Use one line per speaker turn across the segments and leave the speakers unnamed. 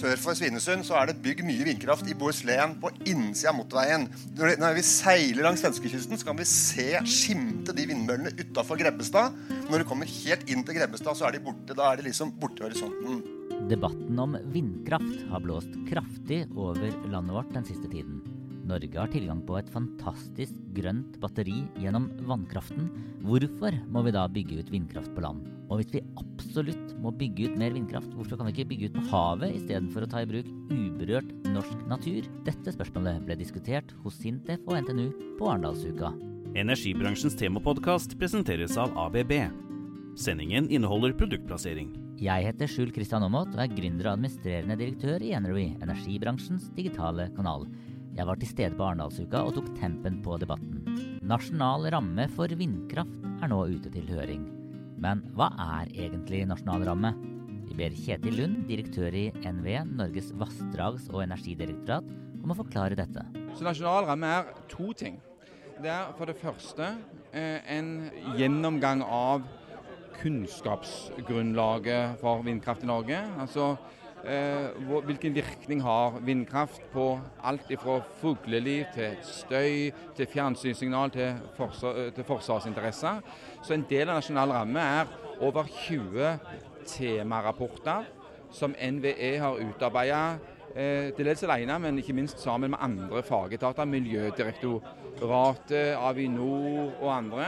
Sør for Svinesund så er det bygd mye vindkraft i Bohuslän på innsida av motorveien. Når, vi seiler langs svenskekysten, kan vi se skimte de vindmøllene utafor Grebbestad. Når du kommer helt inn til Grebbestad, så er de borte. Da er de liksom borte i horisonten.
Debatten om vindkraft har blåst kraftig over landet vårt den siste tiden. Norge har tilgang på et fantastisk grønt batteri gjennom vannkraften. Hvorfor må vi da bygge ut vindkraft på land? Og hvis vi absolutt må bygge ut mer vindkraft, hvorfor kan vi ikke bygge ut på havet istedenfor å ta i bruk uberørt norsk natur? Dette spørsmålet ble diskutert hos Sintef og NTNU på Arendalsuka.
Energibransjens temapodkast presenteres av ABB. Sendingen inneholder produktplassering.
Jeg heter Skjul Kristian Aamodt og er gründer og administrerende direktør i Energy, energibransjens digitale kanal. Jeg var til stede på Arendalsuka og tok tempen på debatten. Nasjonal ramme for vindkraft er nå ute til høring. Men hva er egentlig nasjonal ramme? Vi ber Kjetil Lund, direktør i NVE, Norges vassdrags- og energidirektorat, om å forklare dette.
Så Nasjonal ramme er to ting. Det er for det første eh, en gjennomgang av kunnskapsgrunnlaget for vindkraft i Norge. Altså hvilken virkning har vindkraft på alt fra fugleliv til støy, til fjernsynssignal, til, forsvar, eh, til forsvarsinteresser. Så en del av nasjonal ramme er over 20 temarapporter som NVE har utarbeidet eh, til dels alene, men ikke minst sammen med andre fagetater. Miljødirektoratet, Avinor og andre.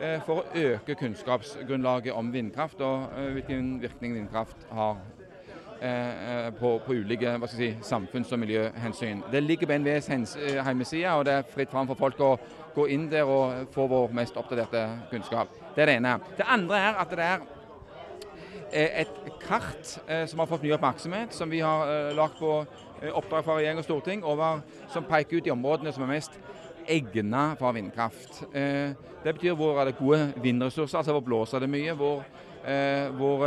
Eh, for å øke kunnskapsgrunnlaget om vindkraft og eh, hvilken virkning vindkraft har Eh, eh, på, på, ulike si, samfunns- og miljøhensyn. Det ligger på NVEs eh, hjemmeside, og det er fritt fram for folk å gå inn der og få vår mest oppdaterte kunnskap. Det er det ene. Det andre er at det er et kart som har fått mye oppmerksomhet, som vi har lagt på oppdrag fra regjering og storting, over, som peker ut de områdene som er mest egnet for vindkraft. Det betyr hvor er det gode vindressurser, altså hvor blåser det mye, hvor, hvor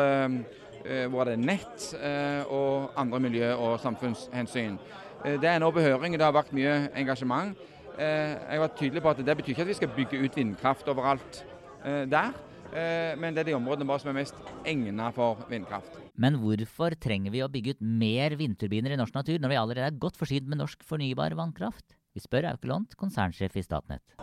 Eh, hvor det er nett eh, og andre miljø- og samfunnshensyn. Eh, det er nå på høring, det har vært mye engasjement. Jeg var tydelig på at Det betyr ikke at vi skal bygge ut vindkraft overalt der, men det er de områdene som er mest egnet for vindkraft.
Men hvorfor trenger vi å bygge ut mer vindturbiner i norsk natur, når vi allerede er godt forsynt med norsk fornybar vannkraft? Vi spør Auke Lont, konsernsjef i Statnett.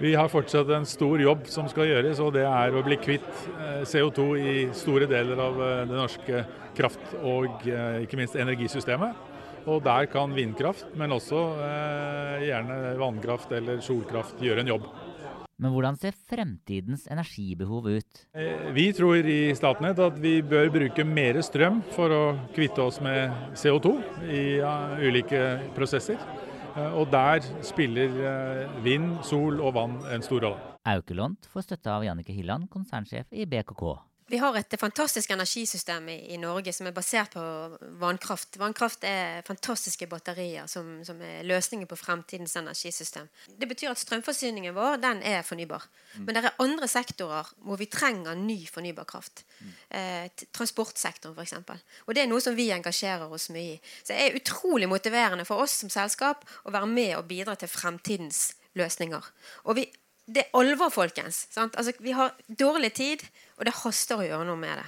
Vi har fortsatt en stor jobb som skal gjøres, og det er å bli kvitt eh, CO2 i store deler av eh, det norske kraft- og eh, ikke minst energisystemet. Og der kan vindkraft, men også gjerne vannkraft eller solkraft gjøre en jobb.
Men hvordan ser fremtidens energibehov ut?
Vi tror i Statnett at vi bør bruke mer strøm for å kvitte oss med CO2 i ulike prosesser. Eh, og der spiller eh, vind, sol og vann en stor rolle.
Aukelont får støtte av Jannike Hilland, konsernsjef i BKK.
Vi har et fantastisk energisystem i, i, Norge som er basert på vannkraft. Vannkraft er fantastiske batterier som, som, er løsningen på fremtidens energisystem. Det betyr at strømforsyningen vår den er fornybar. Mm. Men det er andre sektorer hvor vi trenger ny fornybar kraft. Mm. Eh, transportsektoren f.eks. Og det er noe som vi engasjerer oss mye i. Så det er utrolig motiverende for oss som selskap å være med og bidra til fremtidens løsninger. Og vi det er alvor, folkens. Altså, vi har dårlig tid, og det haster å gjøre noe med det.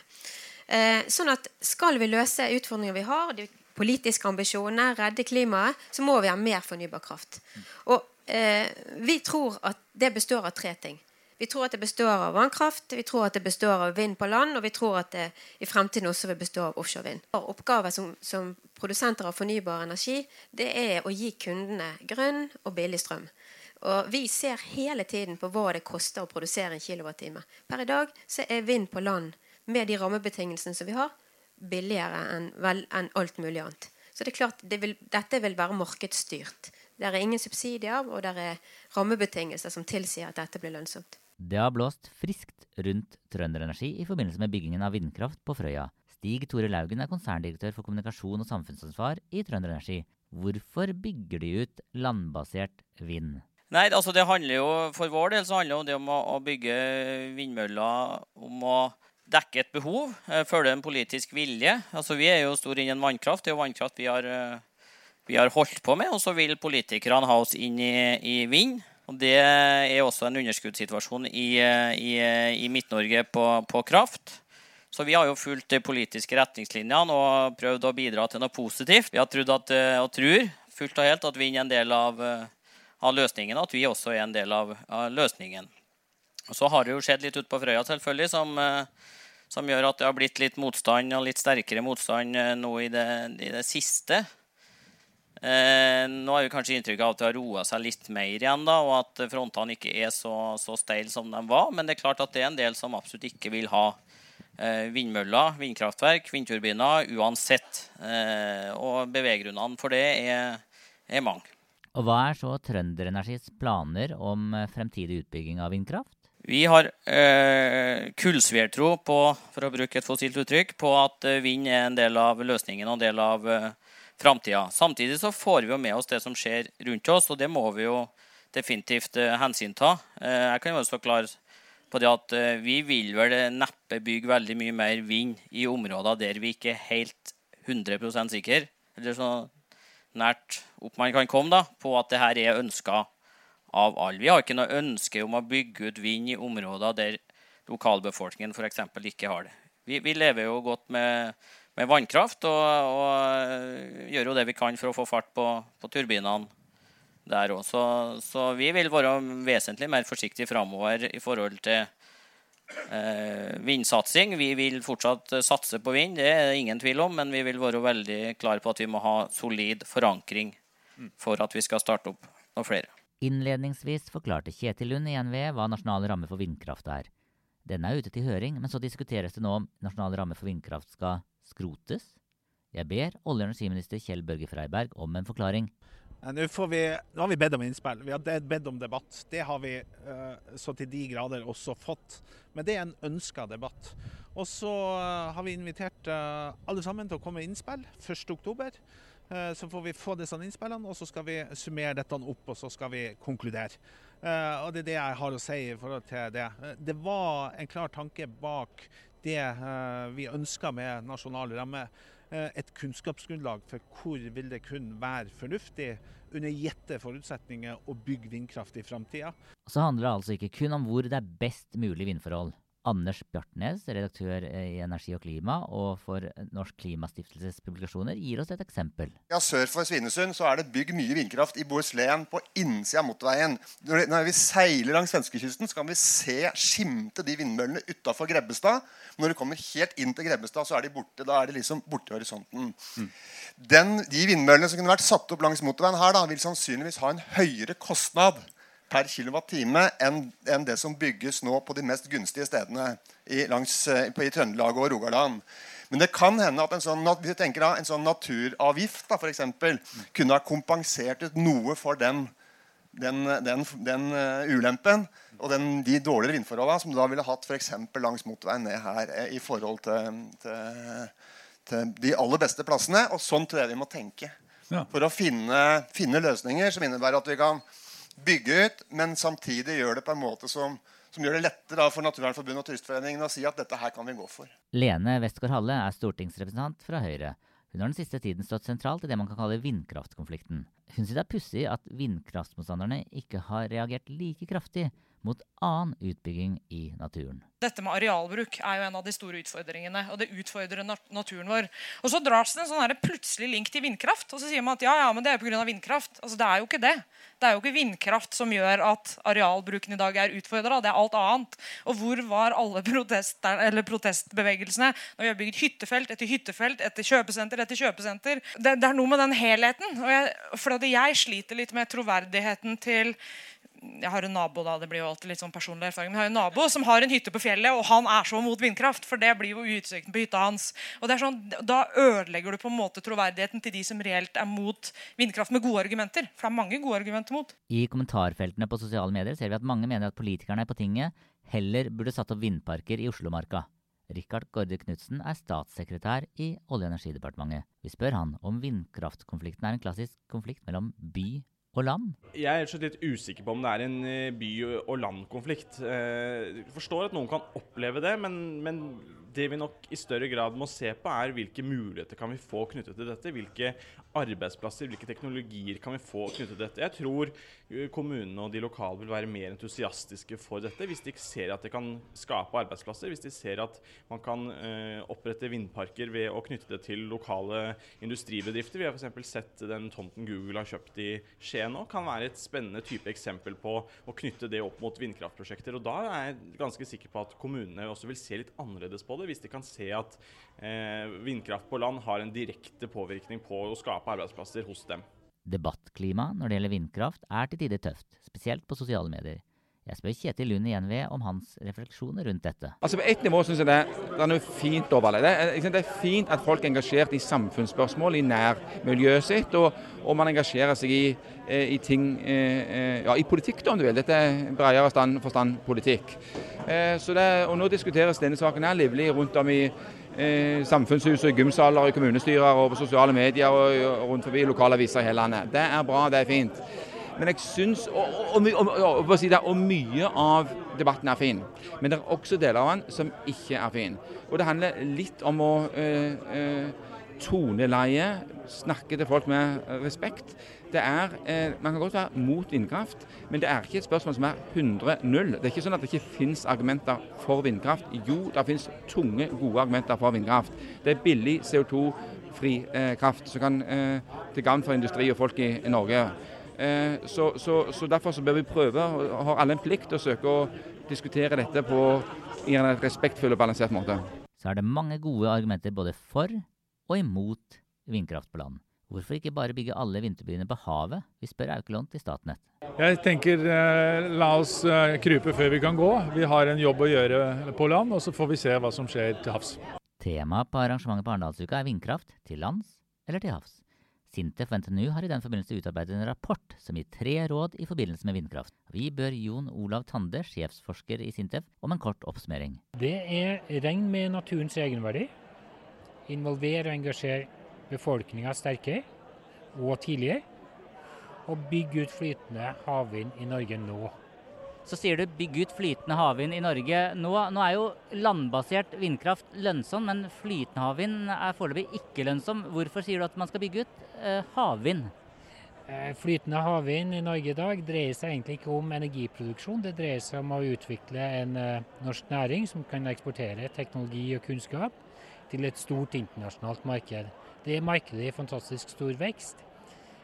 Eh, sånn at Skal vi løse utfordringer vi har, de politiske ambisjonene, redde klimaet, så må vi ha mer fornybar kraft. Og eh, Vi tror at det består av tre ting. Vi tror at det består av vannkraft, vi tror at det består av vind på land, og vi tror at det i fremtiden også vil bestå av offshore vind. Oppgaven som, som produsenter av fornybar energi det er å gi kundene grønn og billig strøm. Og vi ser hele tiden på hva det koster å produsere en kilowattime. Per i dag så er vind på land, med de rammebetingelsene som vi har, billigere enn, enn alt mulig annet. Så det er klart, det vil, dette vil være markedsstyrt. Det er ingen subsidier, og det er rammebetingelser som tilsier at dette blir lønnsomt.
Det har blåst friskt rundt Trønderenergi i forbindelse med byggingen av vindkraft på Frøya. Stig Tore Laugen er konserndirektør for kommunikasjon og samfunnsansvar i Trønderenergi. Hvorfor bygger de ut landbasert vind?
Nei, altså det handler jo, For vår del så handler det om å, å bygge vindmøller om å dekke et behov, eh, følge en politisk vilje. Altså Vi er jo store innen vannkraft. Det er jo vannkraft vi har, eh, vi har holdt på med. Og så vil politikerne ha oss inn i, i vind. Og Det er også en underskuddssituasjon i, i, i Midt-Norge på, på, kraft. Så vi har jo fulgt de politiske retningslinjene og prøvd å bidra til noe positivt. Vi har trodd at, og tror fullt og helt at vind er en del av, av løsningen, at vi også er en del av, av løsningen. Og Så har det jo skjedd litt ute på Frøya, selvfølgelig, som, som, gjør at det har blitt litt motstand, og litt sterkere motstand nå i det, i det siste. Eh, nå har vi kanskje inntrykk av at det har roa seg litt mer igjen, da, og at frontene ikke er så, så steile som de var. Men det er klart at det er en del som absolutt ikke vil ha eh, vindmøller, vindkraftverk, vindturbiner uansett. Eh, og beveggrunnene for det er, er mange.
Og Hva er så Trønderenergis planer om eh, fremtidig utbygging av vindkraft?
Vi har eh, kullsviertro på, for å bruke et fossilt uttrykk, på at eh, vind er en del av løsningen og en del av eh, framtida. Samtidig så får vi jo med oss det som skjer rundt oss, og det må vi jo definitivt eh, hensynta. Eh, jeg kan jo også klar på det at uh, vi vil vel neppe bygge veldig mye mer vind i områder der vi ikke er helt 100% sikre, eller så nært opp man kan komme da, på at det her er ønska av alle. Vi har ikke noe ønske om å bygge ut vind i områder der lokalbefolkningen f.eks. ikke har det. Vi, vi lever jo godt med med vannkraft. Og, og, gjør jo det vi kan for å få fart på, på turbinene der òg. Så, så, vi vil være vesentlig mer forsiktige framover i forhold til vindsatsing. Vi vil fortsatt satse på vind, det er det ingen tvil om, men vi vil være veldig klare på at vi må ha solid forankring for at vi skal starte opp noen flere.
Innledningsvis forklarte Kjetil Lund i NVE hva nasjonal ramme for vindkraft er. Denne er ute til høring, men så diskuteres det nå om nasjonal ramme for vindkraft skal skrotes? Jeg ber olje- og energiminister Kjell Børge Freiberg om en forklaring.
Nå, vi, nå, har vi bedt om innspill. Vi har bedt om debatt. Det har vi uh, så til de grader også fått. Men det er en ønska debatt. Og så uh, har vi invitert alle sammen til å komme med innspill 1.10. Uh, så får vi få disse innspillene, og så skal vi summere dette opp og så skal vi konkludere. og Det er det jeg har å si i forhold til det. det var en klar tanke bak det eh, vi ønska med nasjonal ramme. Eh, et kunnskapsgrunnlag for hvor vil det kun være fornuftig under gitte forutsetninger å bygge vindkraft i framtida.
Så handler det altså ikke kun om hvor det er best mulig vindforhold. Anders Bjartnes, redaktør i Energi og klima og for Norsk Klimastiftelses publikasjoner, gir oss et eksempel.
Ja, Sør for Svinesund så er det bygd mye vindkraft i Bohuslän på innsida av motorveien. Når vi seiler langs svenskekysten, så kan vi se skimte de vindmøllene utafor Grebbestad. Når du kommer helt inn til Grebbestad, så er de borte. Da er de liksom borte i horisonten. Mm. Den, de vindmøllene som kunne vært satt opp langs motorveien her, da, vil sannsynligvis ha en høyere kostnad per kWt enn, enn det som bygges nå på de mest gunstige stedene i, langs, eh, på, i Trøndelag og Rogaland. Men det kan hende at en sånn, hvis tenker da, en sånn naturavgift da, for eksempel, kunne ha kompensert ut noe for den, den, den, den uh, ulempen og de dårligere vindforholdene som du da ville hatt for langs motorveien ned her eh, i forhold til, til, til, de aller beste plassene. Og sånn tror jeg vi må tenke. Ja. For å finne, finne løsninger som innebærer at vi kan bygge ut, men samtidig gjøre det på en måte som, som gjør det lettere for Naturvernforbundet og Turistforeningen å si at dette her kan vi gå for.
Lene Westgård Halle er stortingsrepresentant fra Høyre. Hun har den siste tiden stått sentralt i det man kan kalle vindkraftkonflikten. Hun sier det er pussig at vindkraftmotstanderne ikke har reagert like kraftig mot annen utbygging i naturen.
Dette med arealbruk er jo en av de store utfordringene. og Det utfordrer naturen vår. Og Så dras det en sånn plutselig link til vindkraft. Og så sier man at ja, ja, men det er pga. vindkraft. Altså, Det er jo ikke det. Det er jo ikke vindkraft som gjør at arealbruken i dag er utfordra. Det er alt annet. Og hvor var alle protestbevegelsene når vi har bygd hyttefelt etter hyttefelt etter kjøpesenter etter kjøpesenter? Det, det er noe med den helheten. Og jeg, for jeg sliter litt med troverdigheten til jeg har en nabo da, det blir jo alltid litt sånn personlig erfaring, men jeg har en nabo som har en hytte på fjellet, og han er så mot vindkraft. For det blir jo utsikten på hytta hans. Og det er sånn, Da ødelegger du på en måte troverdigheten til de som reelt er mot vindkraft med gode argumenter. For det er mange gode argumenter mot.
I kommentarfeltene på sosiale medier ser vi at mange mener at politikerne på tinget heller burde satt opp vindparker i Oslomarka. Rikard Gaarde Knutsen er statssekretær i Olje- og energidepartementet. Vi spør han om vindkraftkonflikten er en klassisk konflikt mellom by og land?
Jeg er litt usikker på om det er en eh, by- og landkonflikt. Jeg eh, forstår at noen kan oppleve det, men, men det vi nok i større grad må se på, er hvilke muligheter kan vi få knyttet til dette. Hvilke arbeidsplasser, hvilke teknologier kan vi få knyttet til dette. Jeg tror uh, kommunene og de lokale vil være mer entusiastiske for dette hvis de ser at det kan skape arbeidsplasser. Hvis de ser at man kan uh, opprette vindparker ved å knytte det til lokale industribedrifter. Vi har f.eks. sett den tomten Google har kjøpt i Skien nå, kan være et spennende type eksempel på å knytte det opp mot vindkraftprosjekter. Og da er jeg ganske sikker på at kommunene også vil se litt annerledes på det, hvis de kan se at eh, vindkraft på land har en direkte påvirkning på å skape arbeidsplasser hos dem.
Debattklimaet når det gjelder vindkraft er til tider tøft, spesielt på sosiale medier. Jeg spør Kjetil Lund igjen ved om hans refleksjoner rundt dette.
Altså På ett nivå syns jeg det, det, er noe fint over det. Det er, det er, fint at folk er engasjert i samfunnsspørsmål i nærmiljøet sitt, og, og, man engasjerer seg i, eh, i ting eh, Ja, i politikk, da, om du vil. Dette er bredere forstand politikk. Eh, det, og Nå diskuteres denne saken her livlig rundt om i eh, samfunnshuset, gymsaler, i kommunestyrer og på sosiale medier og, og rundt forbi lokale aviser i hele landet. Det er bra, det er fint. Men jeg syns og, og, og, mye av debatten er fin. Men det er også deler av den som ikke er fin. Og det handler litt om å øh, øh, toneleie, snakke til folk med respekt. Det er, eh, Man kan godt være mot vindkraft, men det er ikke et spørsmål som er 100-0. Det er ikke sånn at det ikke finnes argumenter for vindkraft. Jo, det finnes tunge, gode argumenter for vindkraft. Det er billig CO2-fri eh, kraft som kan eh, til gagn for industri og folk i, i Norge. Eh, så, så, så, Derfor så bør vi prøve, og har alle en plikt å søke å diskutere dette på i en respektfull og balansert måte.
Så er det mange gode argumenter både for og imot vindkraft på land. Hvorfor ikke bare bygge alle vinterbyene på havet? Vi spør Aukelont i Statnett.
Jeg tenker eh, la oss eh, krype før vi kan gå. Vi har en jobb å gjøre på land, og så får vi se hva som skjer til havs.
Temaet på arrangementet på Arendalsuka er vindkraft til lands eller til havs. Sintef og NTNU har i den forbindelse utarbeidet en rapport som gir tre råd i forbindelse med vindkraft. Vi bør Jon Olav Tande, sjefsforsker i Sintef, om en kort oppsummering.
Det er regn med naturens egenverdi. Involvere og engasjere befolkninga sterkere og tidligere. Og bygge ut flytende havvind i Norge nå.
Så sier du bygg ut flytende havvind i Norge nå. Nå er jo landbasert vindkraft lønnsom, men flytende havvind er foreløpig ikke lønnsom. Hvorfor sier du at man skal bygge ut eh, havvind?
Eh, flytende havvind i Norge i dag dreier seg egentlig ikke om energiproduksjon. Det dreier seg om å utvikle en uh, norsk næring som kan eksportere teknologi og kunnskap til et stort internasjonalt marked. Det markedet i fantastisk stor vekst.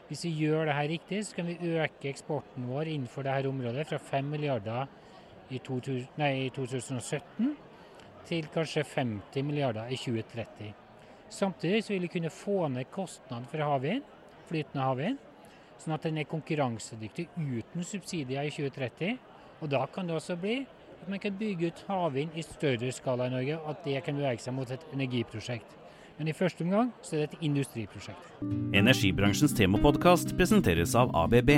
Hvis vi gjør det her riktig, så kan vi øke eksporten vår innenfor dette området fra 5 milliarder i, 2000, nei, i 2017 til kanskje 50 milliarder i 2030. Samtidig vil vi kunne få ned kostnaden for havvind, flytende havvind, sånn at den er konkurransedyktig uten subsidier i 2030. Og da kan det også bli at man kan bygge ut havvind i større skala i Norge, og at det kan bevege seg mot et energiprosjekt. Men i første omgang så er det et industriprosjekt.
Energibransjens temapodkast presenteres av ABB.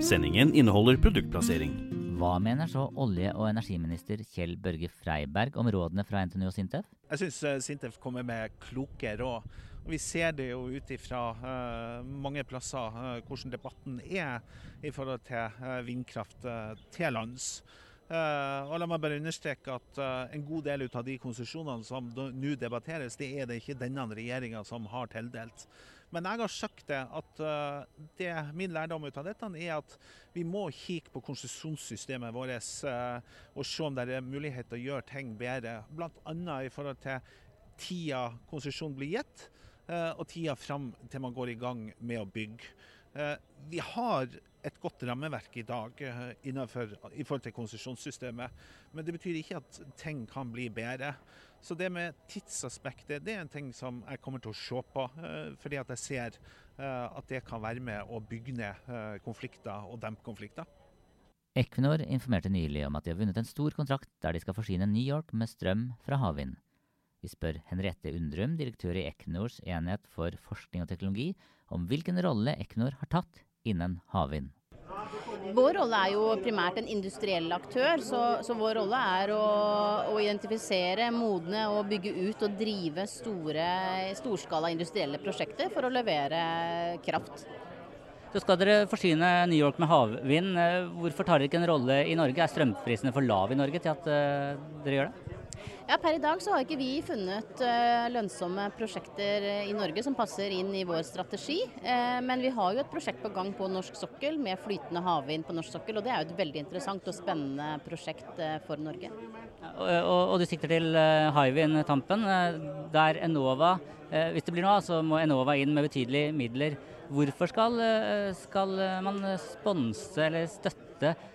Sendingen inneholder produktplassering.
Hva mener så olje- og energiminister Kjell Børge Freiberg om rådene fra NTNU og Sintef?
Jeg syns eh, Sintef kommer med kloke råd. Vi ser det jo ut ifra uh, mange plasser uh, hvordan debatten er i forhold til uh, vindkraft til lands. Uh, og la meg bare understreke at uh, En god del av de konsesjonene som nå debatteres, det er det ikke denne regjeringa som har tildelt. Men jeg har sagt det at uh, det, min lærdom ut av dette er at vi må kikke på konsesjonssystemet vårt og se om det er mulighet til å gjøre ting bedre. Bl.a. i forhold til tida konsesjon blir gitt, og tida fram til man går i gang med å bygge. Vi har et godt rammeverk i dag eh, innenfor, i forhold til konsesjonssystemet. Men det betyr ikke at ting kan bli bedre. Så det med tidsaspektet det er en ting som jeg kommer til å se på. Eh, fordi at jeg ser eh, at det kan være med å bygge ned konflikter og dempe konflikter.
Equinor informerte nylig om at de har vunnet en stor kontrakt der de skal forsyne New York med strøm fra havvind. Vi spør Henriette Undrum, direktør i Equinors enhet for forskning og teknologi, om hvilken rolle Equinor har tatt innen havvind?
Vår rolle er jo primært en industriell aktør, så, så vår rolle er å, å, identifisere, modne og bygge ut og drive store, storskala industrielle prosjekter for å levere kraft.
Så skal dere forsyne New York med havvind. Hvorfor tar dere ikke en rolle i Norge? Er strømprisene for lave i Norge til at uh, dere gjør det?
Ja, Per i dag så har ikke vi funnet uh, lønnsomme prosjekter i Norge som passer inn i vår strategi. Uh, men vi har jo et prosjekt på gang på norsk sokkel med flytende havvind på norsk sokkel. Og det er jo et veldig interessant og spennende prosjekt for Norge.
Og, og, og, du sikter til Hywind Tampen, der Enova Hvis det blir noe, så må Enova inn med betydelige midler. Hvorfor skal, skal man sponse eller støtte eh,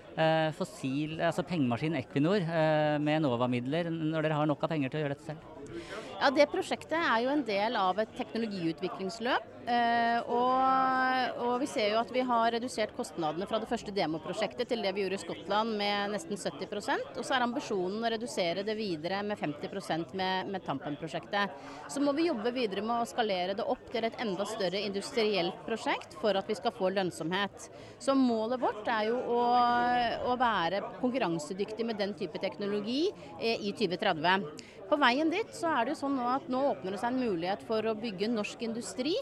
fossil, altså pengemaskinen Equinor eh, med Enova-midler, når dere har nok av penger til å gjøre dette selv?
Ja, Det prosjektet er jo en del av et teknologiutviklingsløp. Eh, og, og, vi ser jo at vi har redusert kostnadene fra det første demoprosjektet til det vi gjorde i Skottland med nesten 70% Og så er ambisjonen å redusere det videre med 50 med, med Tampen-prosjektet. Så må vi jobbe videre med å skalere det opp til et enda større industrielt prosjekt for at vi skal få lønnsomhet. Så målet vårt er jo å, å være konkurransedyktig med den type teknologi eh, i 2030. På veien dit så er det jo sånn nå at nå åpner det seg en mulighet for å bygge norsk industri.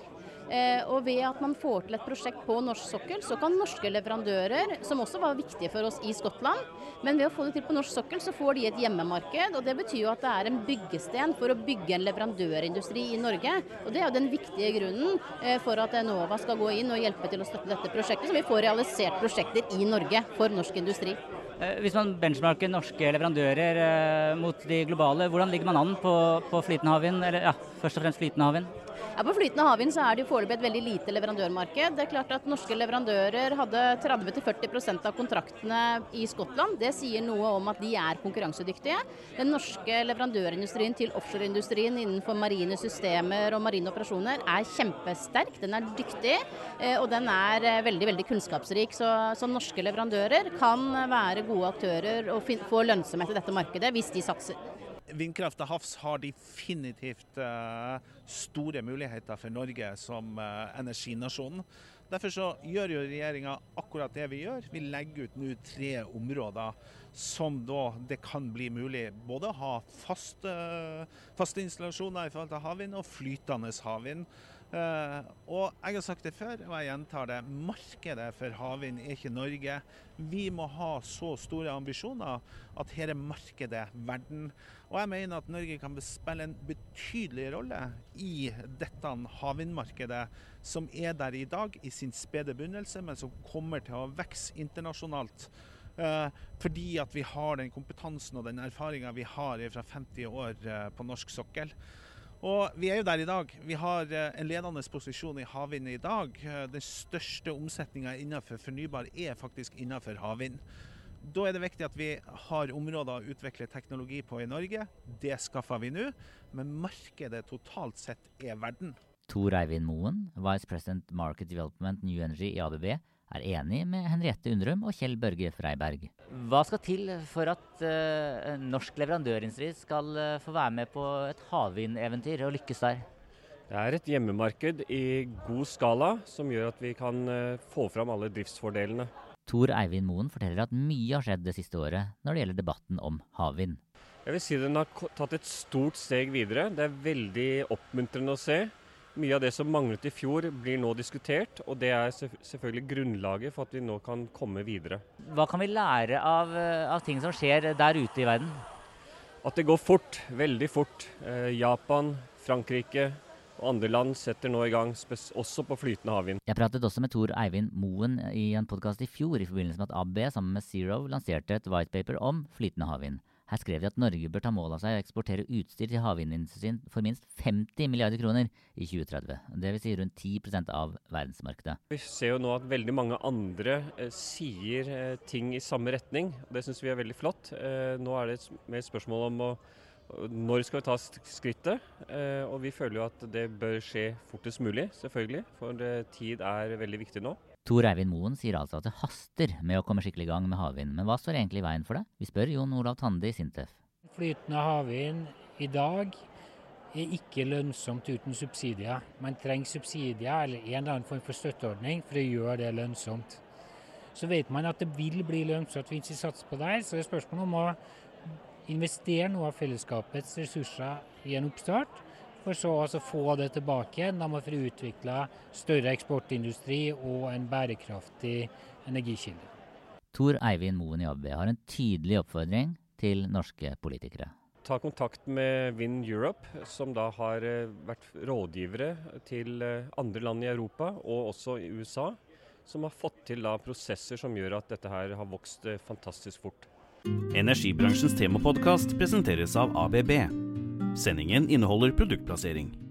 Eh, og ved at man får til et prosjekt på norsk sokkel, så kan norske leverandører, som også var viktige for oss i Skottland, men ved å få det til på norsk sokkel, så får de et hjemmemarked. Og det betyr jo at det er en byggesten for å bygge en leverandørindustri i Norge. Og det er jo den viktige grunnen eh, for at Enova skal gå inn og hjelpe til å støtte dette prosjektet, så vi får realisert prosjekter i Norge for norsk industri.
Eh, hvis man benchmarker norske leverandører eh, mot de globale, hvordan ligger man an på, på flytende havvind, eller ja, først og fremst flytende havvind?
Ja, På flytende havvind er det jo foreløpig et veldig lite leverandørmarked. Det er klart at Norske leverandører hadde 30-40% av kontraktene i Skottland. Det sier noe om at de er konkurransedyktige. Den norske leverandørindustrien til offshoreindustrien innenfor marine systemer og marine operasjoner er kjempesterk. Den er dyktig, eh, og den er eh, veldig veldig kunnskapsrik. Så, så norske leverandører kan være gode aktører og få lønnsomhet i dette markedet hvis de satser.
Vindkraft til havs har definitivt uh, store muligheter for Norge som uh, energinasjon. Derfor så gjør jo regjeringa akkurat det vi gjør. Vi legger ut nå tre områder som da det kan bli mulig både å ha faste, faste installasjoner i forhold til havvind og flytende havvind. Uh, og jeg har sagt det før, og jeg gjentar det. Markedet for havvind er ikke Norge. Vi må ha så store ambisjoner at her er markedet verden. Og jeg mener at Norge kan spille en betydelig rolle i dette havvindmarkedet, som er der i dag i sin spede begynnelse, men som kommer til å vokse internasjonalt. Uh, fordi at vi har den kompetansen og den erfaringa vi har fra 50 år uh, på norsk sokkel. Og vi er jo der i dag. Vi har eh, en ledende posisjon i havvind i dag. Eh, den største omsetninga innenfor fornybar er faktisk innenfor havvind. Da er det viktig at vi har områder å utvikle teknologi på i Norge. Det skaffer vi nå, men markedet totalt sett er verden.
Tor Eivind Moen, Vice President Market Development New Energy i ABB, er enig med Henriette Undrum og Kjell Børge Freiberg. Hva skal til for at uh, norsk leverandørindustri skal uh, få være med på et havvindeventyr og lykkes der?
Det er et hjemmemarked i god skala som gjør at vi kan uh, få fram alle driftsfordelene.
Tor Eivind Moen forteller at mye har skjedd det siste året når det gjelder debatten om havvind.
Jeg vil si Den har tatt et stort steg videre. Det er veldig oppmuntrende å se. Mye av det som manglet i fjor blir nå diskutert, og det er selvfølgelig grunnlaget for at vi nå kan komme videre.
Hva kan vi lære av, eh, av ting som skjer der ute i verden?
At det går fort, veldig fort. Eh, Japan, Frankrike og andre land setter nå i gang, også på flytende havvind.
Jeg pratet også med Tor Eivind Moen i en podkast i fjor i forbindelse med at AB sammen med Zero lanserte et whitepaper om flytende havvind. Her skrev de at Norge bør ta mål av seg å eksportere utstyr til havvindindustrien for minst 50 milliarder kroner i 2030. Dvs. Si rundt 10% av verdensmarkedet.
Vi ser jo nå at veldig mange andre eh, sier eh, ting i samme retning. Det syns vi er veldig flott. Eh, nå er det mer spørsmål om å når skal vi ta skrittet? Eh, og vi føler jo at det bør skje fortest mulig, selvfølgelig. For eh, tid er veldig viktig nå.
Tor Eivind Moen sier altså at det haster med å komme skikkelig i gang med havvind. Men hva står egentlig i veien for det? Vi spør Jon Olav Tande i Sintef.
Flytende havvind i dag er ikke lønnsomt uten subsidier. Man trenger subsidier eller en eller annen form for støtteordning for å gjøre det lønnsomt. Så vet man at det vil bli lønnsomt hvis vi satser på det. Så det er spørsmålet om å investere noe av fellesskapets ressurser i en oppstart for så å få det tilbake når man får utvikle større eksportindustri og en bærekraftig energikilde.
Tor Eivind Moen i AB har en tydelig oppfordring til norske politikere.
ta kontakt med Wind Europe, som da har eh, vært rådgivere til eh, andre land i Europa og også i USA, som har fått til da prosesser som gjør at dette her har vokst eh, fantastisk fort.
Energibransjens temapodkast presenteres av ABB. Sendingen inneholder produktplassering.